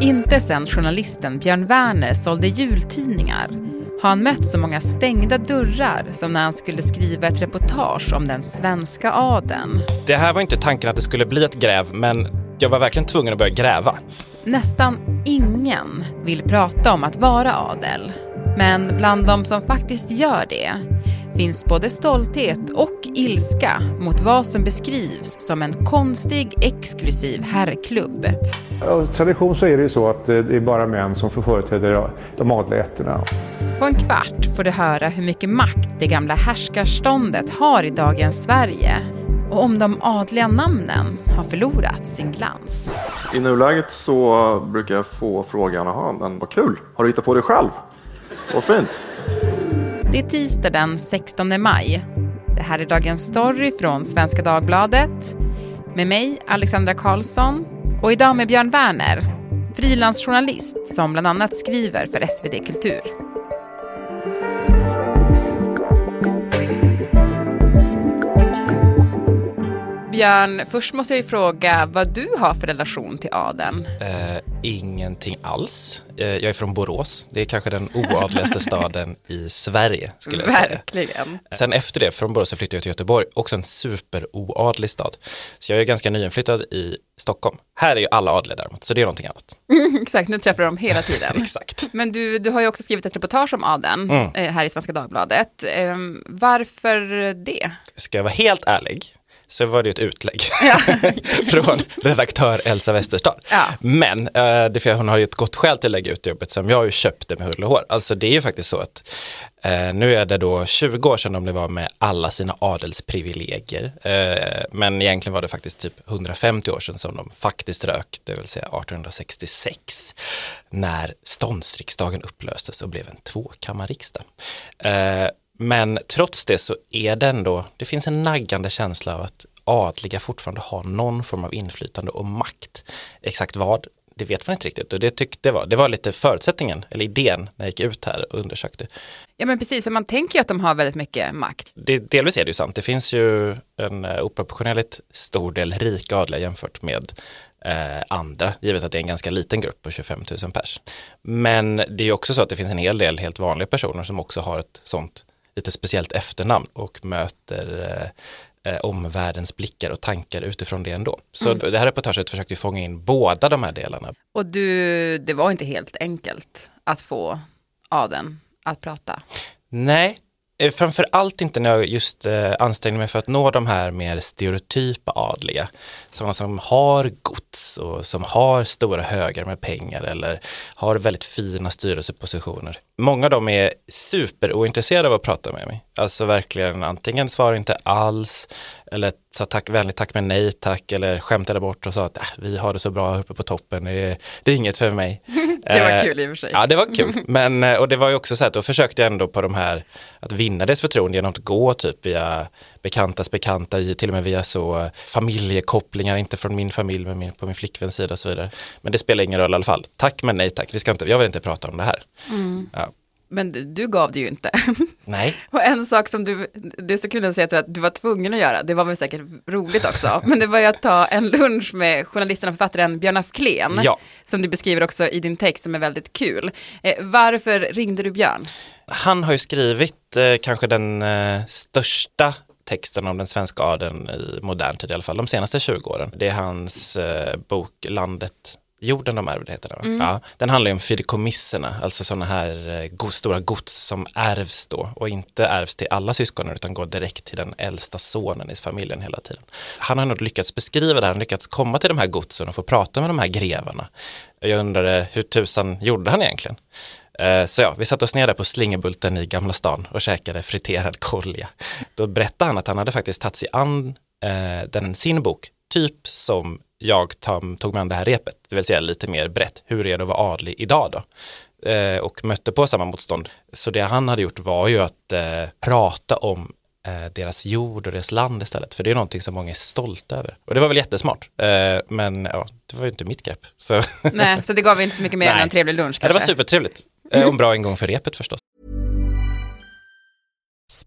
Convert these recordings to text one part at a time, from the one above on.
Inte sedan journalisten Björn Werner sålde jultidningar har han mött så många stängda dörrar som när han skulle skriva ett reportage om den svenska adeln. Det här var inte tanken att det skulle bli ett gräv, men jag var verkligen tvungen att börja gräva. Nästan ingen vill prata om att vara adel. Men bland de som faktiskt gör det finns både stolthet och ilska mot vad som beskrivs som en konstig exklusiv herrklubb. Av tradition så är det ju så att det är bara män som får företräda de adliga ätterna. På en kvart får du höra hur mycket makt det gamla härskarståndet har i dagens Sverige och om de adliga namnen har förlorat sin glans. I nuläget så brukar jag få frågan, jaha men vad kul, har du hittat på det själv? Vad fint. Det är tisdag den 16 maj. Det här är Dagens Story från Svenska Dagbladet. Med mig, Alexandra Karlsson. Och idag med Björn Werner, frilansjournalist som bland annat skriver för SvD Kultur. Björn, först måste jag ju fråga vad du har för relation till adeln. Eh, ingenting alls. Eh, jag är från Borås. Det är kanske den oadligaste staden i Sverige, skulle jag säga. Verkligen. Sen efter det, från Borås, så flyttade jag till Göteborg. Också en superoadlig stad. Så jag är ganska nyinflyttad i Stockholm. Här är ju alla adliga däremot, så det är någonting annat. Exakt, nu träffar du dem hela tiden. Exakt. Men du, du har ju också skrivit ett reportage om adeln Mm. eh, här i Svenska Dagbladet. Eh, varför det? Ska jag vara helt ärlig så var det ett utlägg från redaktör Elsa Westerstad. Ja. Men eh, det för hon har ju ett gott skäl till att lägga ut jobbet som jag ju köpt det med hull och hår. Alltså det är ju faktiskt så att eh, nu är det då 20 år sedan de blev av med alla sina adelsprivilegier. Eh, men egentligen var det faktiskt typ 150 år sedan som de faktiskt rök, det vill säga 1866, när ståndsriksdagen upplöstes och blev en tvåkammarriksdag. Men trots det så är det ändå, det finns en naggande känsla av att adliga fortfarande har någon form av inflytande och makt. Exakt vad, det vet man inte riktigt och det tyckte var, det var lite förutsättningen, eller idén när jag gick ut här och undersökte. Ja men precis, för man tänker ju att de har väldigt mycket makt. Det, delvis är det ju sant, det finns ju en eh, oproportionerligt stor del rika adliga jämfört med eh, andra, givet att det är en ganska liten grupp på 25 000 pers. Men det är ju också så att det finns en hel del helt vanliga personer som också har ett sånt lite speciellt efternamn och möter eh, eh, omvärldens blickar och tankar utifrån det ändå. Så det här reportaget försökte fånga in båda de här delarna. Och du, det var inte helt enkelt att få adeln att prata. Nej, Eh, framför allt inte när jag just eh, ansträngde mig för att nå de här mer stereotypa adliga. Sådana som har gods och som har stora högar med pengar eller har väldigt fina styrelsepositioner. Många av dem är superointresserade av att prata med mig. Alltså verkligen antingen svarar inte alls eller sa tack, vänligt tack men nej tack eller skämtade bort och sa att äh, vi har det så bra uppe på toppen, det är, det är inget för mig. Det var Eh, kul i och för sig. Ja, det var kul. Men, eh, och det var ju också så att då försökte jag ändå på de här, att vinna dess förtroende genom att gå typ via bekantas bekanta, till och med via så familjekopplingar, inte från min familj, men min, på min flickväns sida och så vidare. Men det spelar ingen roll i alla fall. Tack men nej tack, vi ska inte, jag vill inte prata om det här. Ja. Men du, du gav det ju inte. Nej, Och en sak som du, det är så kul att säga att du var tvungen att göra, det var väl säkert roligt också, men det var ju att ta en lunch med journalisten och författaren Björn af Kleen, Ja. som du beskriver också i din text som är väldigt kul. Eh, varför ringde du Björn? han har ju skrivit eh, kanske den eh, största texten om den svenska adeln i modern tid i alla fall, de senaste 20 åren. Det är hans eh, bok Landet Jorden de ärvde heter den va? Ja, den handlar ju om fideikommisserna, alltså sådana här eh, go- stora gods som ärvs då och inte ärvs till alla syskonen utan går direkt till den äldsta sonen i familjen hela tiden. Han har nog lyckats beskriva det här, han lyckats komma till de här godsen och få prata med de här grevarna. Jag undrade hur tusan gjorde han egentligen? Eh, Så ja, vi satte oss ner där på Slingerbulten i Gamla stan och käkade friterad kolja. Då berättade han att han hade faktiskt tagit sig an eh, den, sin bok, typ som jag tog med an det här repet, det vill säga lite mer brett. Hur är det att vara adlig idag då? Eh, och mötte på samma motstånd. Så det han hade gjort var ju att eh, prata om eh, deras jord och deras land istället. För det är någonting som många är stolta över. Och det var väl jättesmart. Men ja, det var ju inte mitt grepp. Så Nej, så det gav inte så mycket mer än Nej. en trevlig lunch Ja, det var kanske? supertrevligt. Och en bra ingång för repet förstås.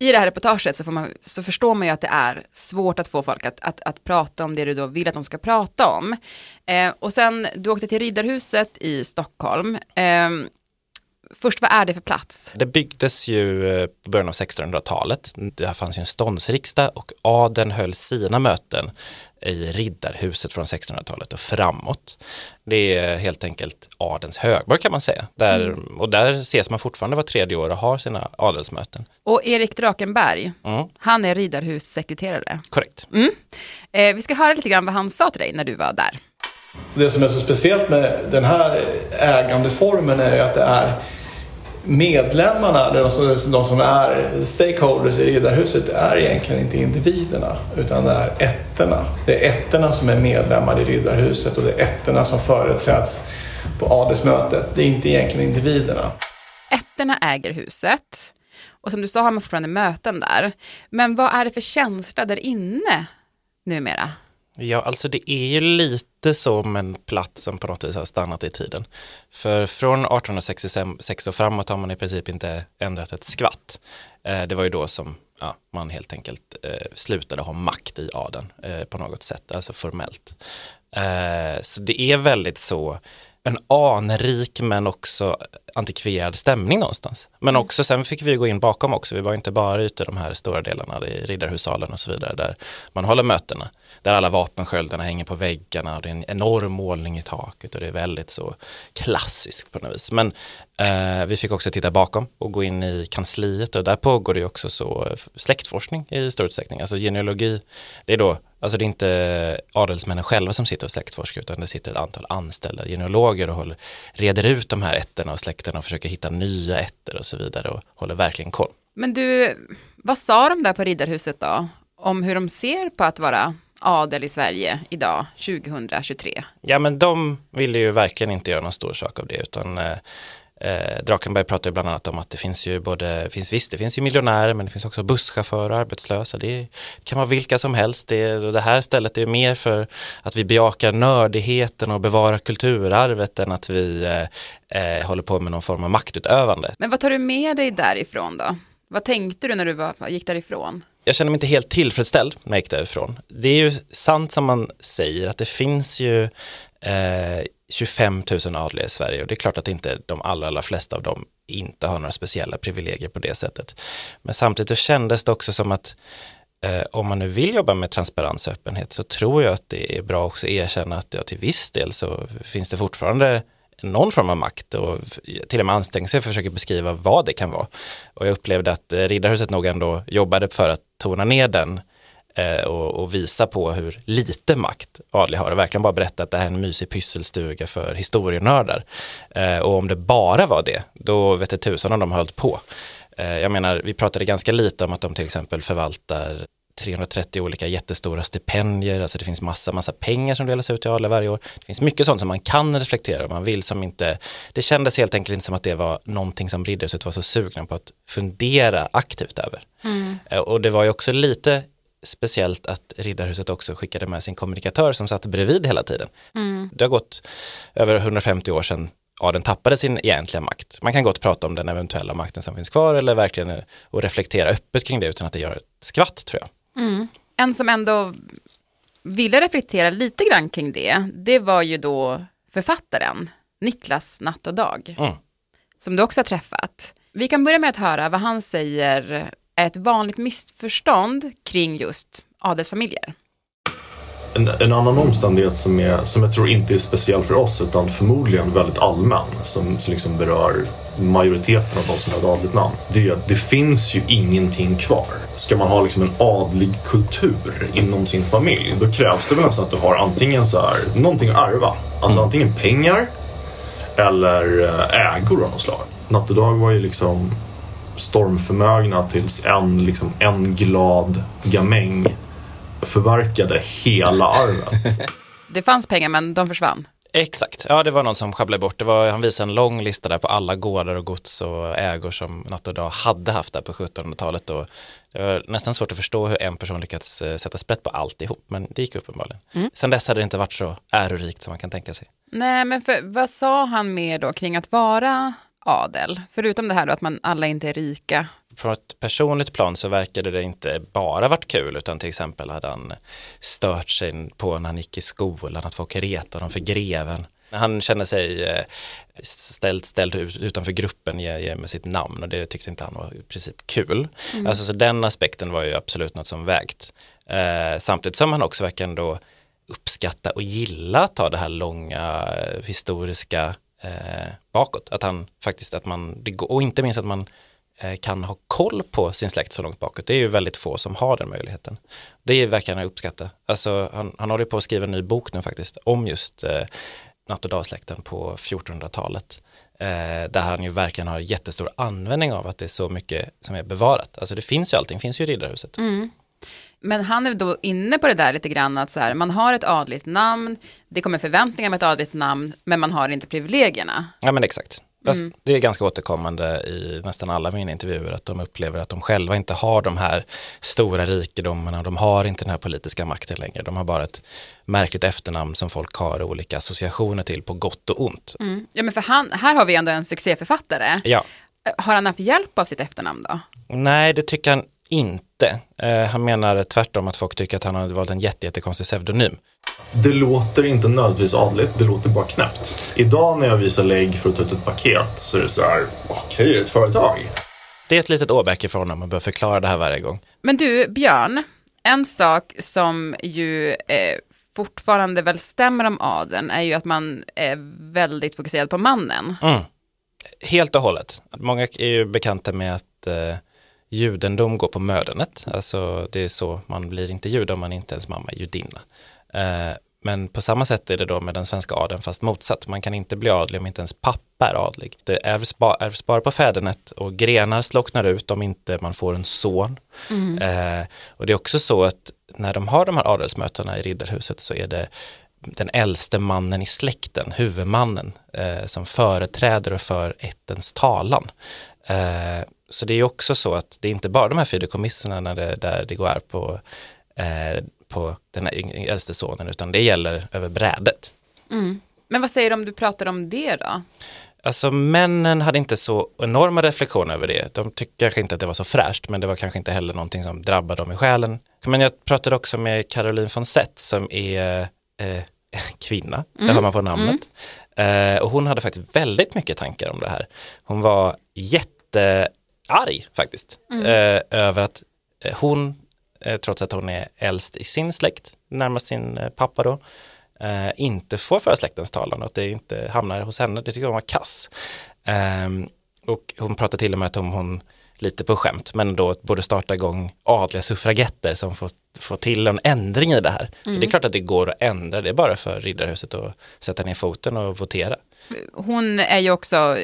I det här reportaget så, får man, så förstår man ju att det är svårt att få folk att, att, att prata om det du då vill att de ska prata om. Eh, och sen, du åkte till Riddarhuset i Stockholm. Eh, först, vad är det för plats? Det byggdes ju eh, på början av 1600-talet. Det fanns ju en ståndsriksdag och adeln höll sina möten i Riddarhuset från 1600-talet och framåt. Det är helt enkelt adelns högborg kan man säga. Där, Mm. Och där ses man fortfarande var tredje år och har sina adelsmöten. Och Erik Drakenberg, Mm. han är Riddarhussekreterare. Korrekt. Eh, vi ska höra lite grann vad han sa till dig när du var där. Det som är så speciellt med den här ägandeformen är att det är medlemmarna, de som, de som är stakeholders i Riddarhuset, är egentligen inte individerna utan det är ätterna. Det är ätterna som är medlemmar i Riddarhuset och det är ätterna som företräds på adelsmötet. Det är inte egentligen individerna. Ätterna äger huset. Och som du sa har man fortfarande möten där. Men vad är det för känsla där inne numera? Ja, alltså det är ju lite som en plats som på något vis har stannat i tiden. För från 1866 och framåt har man i princip inte ändrat ett skvatt. Eh, det var ju då som ja, man helt enkelt eh, slutade ha makt i adeln eh, på något sätt, alltså formellt. Så det är väldigt så en anrik men också antikverad stämning någonstans. Men också sen fick vi gå in bakom också. Vi var inte bara ute i de här stora delarna i Riddarhussalen och så vidare där man håller mötena. Där alla vapensköldarna hänger på väggarna och det är en enorm målning i taket och det är väldigt så klassiskt på något vis. Men eh, vi fick också titta bakom och gå in i kansliet och där pågår det också så släktforskning i stor utsträckning. Alltså genealogi, det är då Alltså det är inte adelsmännen själva som sitter och släktforskar utan det sitter ett antal anställda genealoger och håller, reder ut de här ätterna och släkterna och försöker hitta nya ätter och så vidare och håller verkligen koll. Men du, vad sa de där på Riddarhuset då? Om hur de ser på att vara adel i Sverige idag, 2023? Ja men de ville ju verkligen inte göra någon stor sak av det utan eh, Drakenberg pratar ju bland annat om att det finns ju både, finns, visst det finns ju miljonärer men det finns också busschaufförer och arbetslösa. Det kan vara vilka som helst. Det, och det här stället är mer för att vi bejakar nördigheten och bevarar kulturarvet än att vi eh, eh, håller på med någon form av maktutövande. Men vad tar du med dig därifrån då? Vad tänkte du när du var, gick därifrån? jag känner mig inte helt tillfredsställd när jag gick därifrån. Det är ju sant som man säger att det finns ju eh, 25 000 adliga i Sverige och det är klart att inte de allra, allra flesta av dem inte har några speciella privilegier på det sättet. Men samtidigt så kändes det också som att eh, om man nu vill jobba med transparens och öppenhet så tror jag att det är bra också att erkänna att ja, till viss del så finns det fortfarande någon form av makt och till och med ansträngt sig för att försöka beskriva vad det kan vara. Och jag upplevde att eh, Riddarhuset nog ändå jobbade för att tona ner den eh, och, och visa på hur lite makt adlig har och verkligen bara berätta att det här är en mysig pysselstuga för historienördar. Eh, och om det bara var det, då vet det tusan om de har hållit på. Eh, jag menar, vi pratade ganska lite om att de till exempel förvaltar 330 olika jättestora stipendier, alltså det finns massa, massa pengar som delas ut till alla varje år. Det finns mycket sånt som man kan reflektera om man vill som inte, det kändes helt enkelt inte som att det var någonting som Riddarhuset var så sugna på att fundera aktivt över. Eh, Och det var ju också lite speciellt att Riddarhuset också skickade med sin kommunikatör som satt bredvid hela tiden. Det har gått över 150 år sedan adeln tappade sin egentliga makt. Man kan gott prata om den eventuella makten som finns kvar eller verkligen och reflektera öppet kring det utan att det gör ett skvatt tror jag. En som ändå ville reflektera lite grann kring det, det var ju då författaren Niklas Natt och Dag, Mm. som du också har träffat. Vi kan börja med att höra vad han säger ett vanligt missförstånd kring just adelsfamiljer. En, en annan omständighet som, är, som jag tror inte är speciell för oss utan förmodligen väldigt allmän som, som liksom berör majoriteten av de som har ett adligt namn. Det är att det finns ju ingenting kvar. Ska man ha liksom en adlig kultur inom sin familj då krävs det väl nästan att du har antingen så här, någonting att ärva. Alltså antingen pengar eller eh, ägor av något slag. Nattedag var ju liksom stormförmögna tills en, liksom, en glad gamäng förverkade hela arvet. Det fanns pengar men de försvann. Exakt, ja det var någon som sjabblade bort. Det var, han visade en lång lista där på alla gårdar och gods och ägor som Natt och Dag hade haft där på 1700-talet. Och det var nästan svårt att förstå hur en person lyckats eh, sätta sprätt på alltihop, men det gick uppenbarligen. Mm. Sen dess hade det inte varit så ärorikt som man kan tänka sig. Nej, men för, vad sa han mer då kring att vara adel? Förutom det här då att man alla inte är rika på ett personligt plan så verkade det inte bara varit kul utan till exempel hade han stört sig på när han gick i skolan att folk retade honom för greven. Han kände sig eh, ställd, ställd utanför gruppen med sitt namn och det tyckte inte han var i princip kul. Mm. Alltså så den aspekten var ju absolut något som vägt. Eh, samtidigt som han också verkar ändå uppskatta och gilla att ta det här långa historiska eh, bakåt. Att han faktiskt, att man, och inte minst att man Eh, kan ha koll på sin släkt så långt bakåt. Det är ju väldigt få som har den möjligheten. Det verkar han uppskatta. Alltså, han, han håller på att skriva en ny bok nu faktiskt om just eh, natt och dagsläkten på 1400-talet. Eh, där han ju verkligen har jättestor användning av att det är så mycket som är bevarat. Alltså det finns ju allting, finns ju Riddarhuset. Mm. Men han är då inne på det där lite grann att så här, man har ett adligt namn, det kommer förväntningar med ett adligt namn, men man har inte privilegierna. Ja men exakt. Mm. Det är ganska återkommande i nästan alla mina intervjuer att de upplever att de själva inte har de här stora rikedomarna, de har inte den här politiska makten längre, de har bara ett märkligt efternamn som folk har olika associationer till på gott och ont. Mm. Ja men för han, här har vi ändå en succéförfattare. Ja. Har han haft hjälp av sitt efternamn då? Nej, det tycker han inte. Eh, han menar tvärtom att folk tycker att han har valt en jättekonstig pseudonym. Det låter inte nödvändigtvis adligt, det låter bara knäppt. Idag när jag visar lägg för att ta ut ett paket så är det så här, okej, okay, är det ett företag? Det är ett litet åbäke för honom att behöva förklara det här varje gång. Men du, Björn, en sak som ju eh, fortfarande väl stämmer om adeln är ju att man är väldigt fokuserad på mannen. Mm. Helt och hållet. Många är ju bekanta med att eh, judendom går på mödernet. Alltså det är så man blir inte jude om man inte ens mamma är judinna. Eh, men på samma sätt är det då med den svenska adeln fast motsatt. Man kan inte bli adlig om inte ens pappa är adlig. Det ärvs bara, ärvs bara på fädernet och grenar slocknar ut om inte man får en son. Mm. Eh, och det är också så att när de har de här adelsmötena i riddarhuset så är det den äldste mannen i släkten, huvudmannen, eh, som företräder och för ättens talan. Eh, så det är också så att det är inte bara de här fideikommisserna där, där det går på, eh, på den här äldste sonen, utan det gäller över brädet. Mm. Men vad säger du om du pratar om det då? Alltså männen hade inte så enorma reflektioner över det. De tyckte kanske inte att det var så fräscht, men det var kanske inte heller någonting som drabbade dem i själen. Men jag pratade också med Caroline von Sett som är eh, kvinna, det mm. hör man på namnet. Mm. Eh, och hon hade faktiskt väldigt mycket tankar om det här. Hon var jätte arg faktiskt mm. eh, över att eh, hon, eh, trots att hon är äldst i sin släkt, närmast sin eh, pappa då, inte får föra släktens talan och att det inte hamnar hos henne. Det tycker hon var kass. Ehm, och hon pratar till och med att om hon lite på skämt, men då borde starta igång adliga suffragetter som får, får till en ändring i det här. Mm. För det är mm. klart att det går att ändra, det är bara för Riddarhuset att sätta ner foten och votera. Hon är ju också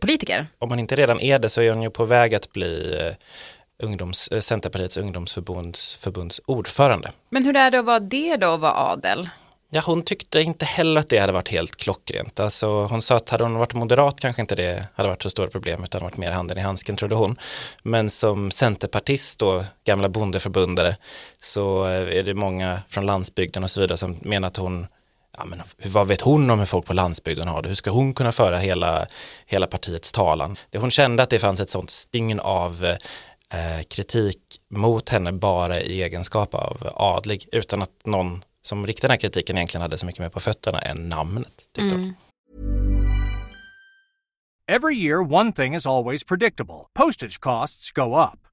politiker. Om man inte redan är det så är hon ju på väg att bli eh, ungdoms, eh, Centerpartiets ungdomsförbunds förbunds ordförande. Men hur är det att vara det då, att vara adel? Ja, hon tyckte inte heller att det hade varit helt klockrent. Alltså, hon sa att hade hon varit moderat kanske inte det hade varit så stora problem utan varit mer handen i handsken trodde hon. Men som centerpartist och gamla bondeförbundare så är det många från landsbygden och så vidare som menar att hon ja, men vad vet hon om hur folk på landsbygden har det? Hur ska hon kunna föra hela, hela partiets talan? Det hon kände att det fanns ett sånt sting av eh, kritik mot henne bara i egenskap av adlig utan att någon som riktade den här kritiken egentligen hade så mycket mer på fötterna än namnet. Tyckte mm. hon. Every year one thing is always predictable. Postage costs go up.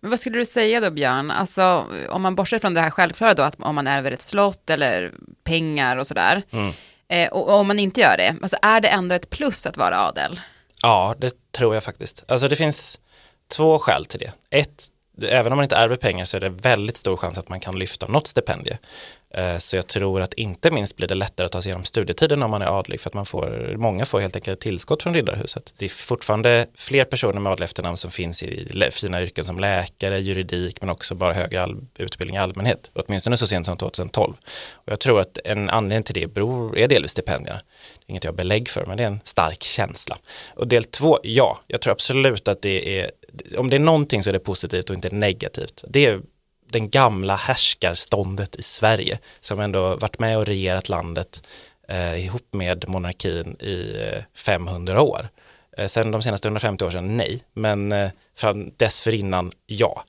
Men vad skulle du säga då Björn, alltså om man bortser från det här självklara då, att om man ärver ett slott eller pengar och sådär, Mm. eh, och, och om man inte gör det, alltså är det ändå ett plus att vara adel? Ja, det tror jag faktiskt. Alltså det finns två skäl till det. Ett, även om man inte ärver pengar så är det väldigt stor chans att man kan lyfta något stipendie. Eh, så jag tror att inte minst blir det lättare att ta sig igenom studietiden om man är adlig för att man får, många får helt enkelt tillskott från Riddarhuset. Det är fortfarande fler personer med adlig efternamn som finns i fina yrken som läkare, juridik men också bara högre utbildning i allmänhet. Åtminstone så sent som 2012. Och jag tror att en anledning till det beror, är delvis stipendierna. Det är inget jag har belägg för men det är en stark känsla. Och del två, ja, jag tror absolut att det är, om det är någonting så är det positivt och inte negativt. Det är den gamla härskarståndet i Sverige som ändå varit med och regerat landet eh, ihop med monarkin i eh, 500 år. Eh, sen de senaste 150 år nej, men eh, fram dessförinnan, ja.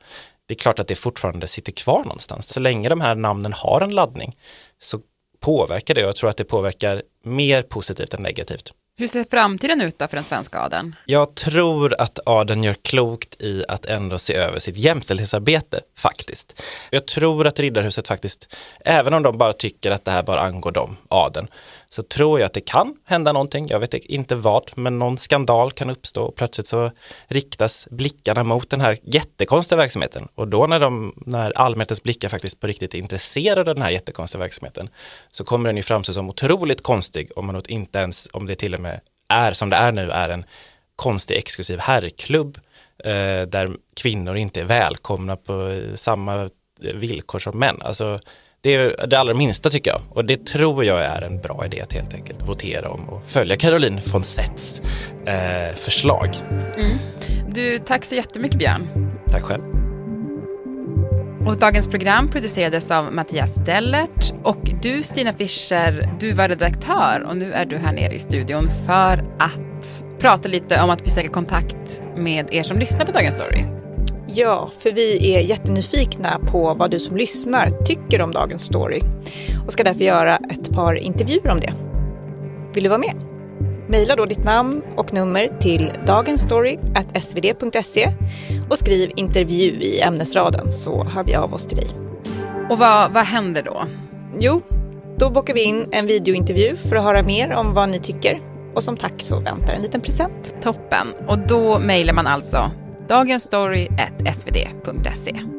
Det är klart att det fortfarande sitter kvar någonstans. Så länge de här namnen har en laddning så påverkar det och jag tror att det påverkar mer positivt än negativt. Hur ser framtiden ut då för den svenska adeln? Jag tror att adeln gör klokt i att ändå se över sitt jämställdhetsarbete faktiskt. Jag tror att Riddarhuset faktiskt, även om de bara tycker att det här bara angår dem, adeln, så tror jag att det kan hända någonting. Jag vet inte vad, men någon skandal kan uppstå och plötsligt så riktas blickarna mot den här jättekonstiga verksamheten. Och då när, de, när allmänhetens blickar faktiskt på riktigt är intresserade av den här jättekonstiga verksamheten så kommer den ju framstå som otroligt konstig om man inte ens, om det till och med är som det är nu, är en konstig exklusiv herrklubb eh, där kvinnor inte är välkomna på samma villkor som män. Alltså, det är det allra minsta tycker jag och det tror jag är en bra idé att helt enkelt votera om och följa Caroline von Setts eh, förslag. Du, tack så jättemycket Björn. Tack själv. Och dagens program producerades av Mattias Dellert och du Stina Fischer, du var redaktör och nu är du här nere i studion för att prata lite om att vi söker kontakt med er som lyssnar på Dagens Story. Ja, för vi är jättenyfikna på vad du som lyssnar tycker om dagens story och ska därför göra ett par intervjuer om det. Vill du vara med? Maila då ditt namn och nummer till dagensstory.svd.se och skriv intervju i ämnesraden så hör vi av oss till dig. Och vad, vad händer då? Jo, då bokar vi in en videointervju för att höra mer om vad ni tycker och som tack så väntar en liten present. Toppen. Och då mejlar man alltså dagensstory.svd.se.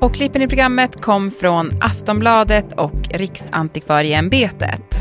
Och klippen i programmet kom från Aftonbladet och Riksantikvarieämbetet.